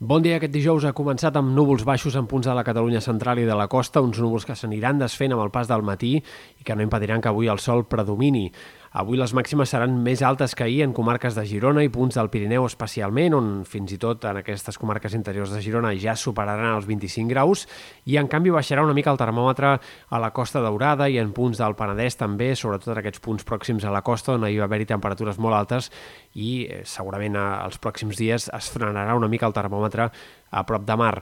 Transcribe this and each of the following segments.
Bon dia. Aquest dijous ha començat amb núvols baixos en punts de la Catalunya central i de la costa, uns núvols que s'aniran desfent amb el pas del matí i que no impediran que avui el sol predomini. Avui les màximes seran més altes que ahir en comarques de Girona i punts del Pirineu especialment, on fins i tot en aquestes comarques interiors de Girona ja superaran els 25 graus, i en canvi baixarà una mica el termòmetre a la Costa Daurada i en punts del Penedès també, sobretot en aquests punts pròxims a la costa, on hi va haver-hi temperatures molt altes i eh, segurament els pròxims dies es frenarà una mica el termòmetre a prop de mar.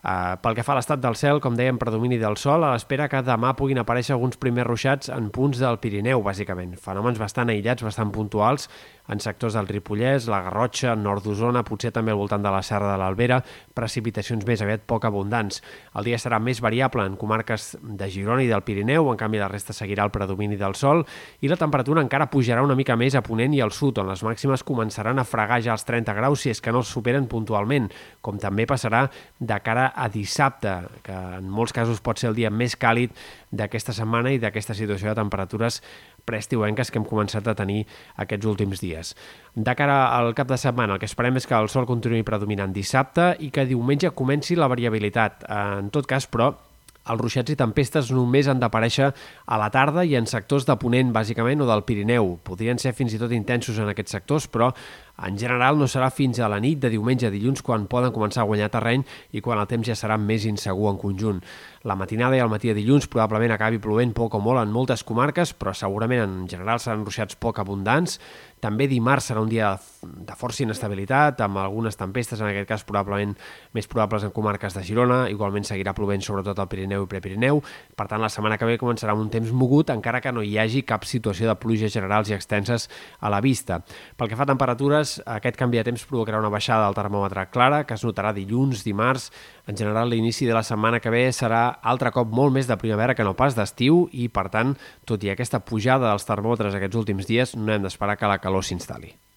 Uh, pel que fa a l'estat del cel, com dèiem, predomini del sol, a l'espera que demà puguin aparèixer alguns primers ruixats en punts del Pirineu, bàsicament. Fenòmens bastant aïllats, bastant puntuals, en sectors del Ripollès, la Garrotxa, nord d'Osona, potser també al voltant de la Serra de l'Albera, precipitacions més aviat poc abundants. El dia serà més variable en comarques de Girona i del Pirineu, en canvi la resta seguirà el predomini del sol, i la temperatura encara pujarà una mica més a Ponent i al sud, on les màximes començaran a fregar ja els 30 graus si és que no els superen puntualment, com també passarà de cara a dissabte, que en molts casos pot ser el dia més càlid d'aquesta setmana i d'aquesta situació de temperatures preestiuenques que hem començat a tenir aquests últims dies. De cara al cap de setmana, el que esperem és que el sol continuï predominant dissabte i que diumenge comenci la variabilitat. En tot cas, però, els ruixats i tempestes només han d'aparèixer a la tarda i en sectors de Ponent, bàsicament, o del Pirineu. Podrien ser fins i tot intensos en aquests sectors, però en general no serà fins a la nit de diumenge a dilluns quan poden començar a guanyar terreny i quan el temps ja serà més insegur en conjunt. La matinada i el matí de dilluns probablement acabi plovent poc o molt en moltes comarques, però segurament en general seran ruixats poc abundants. També dimarts serà un dia de força inestabilitat, amb algunes tempestes, en aquest cas probablement més probables en comarques de Girona, igualment seguirà plovent sobretot al Pirineu i Prepirineu, per tant la setmana que ve començarà un temps mogut, encara que no hi hagi cap situació de pluges generals i extenses a la vista. Pel que fa a temperatures, dies aquest canvi de temps provocarà una baixada del termòmetre clara que es notarà dilluns, dimarts. En general, l'inici de la setmana que ve serà altre cop molt més de primavera que no pas d'estiu i, per tant, tot i aquesta pujada dels termòmetres aquests últims dies, no hem d'esperar que la calor s'instal·li.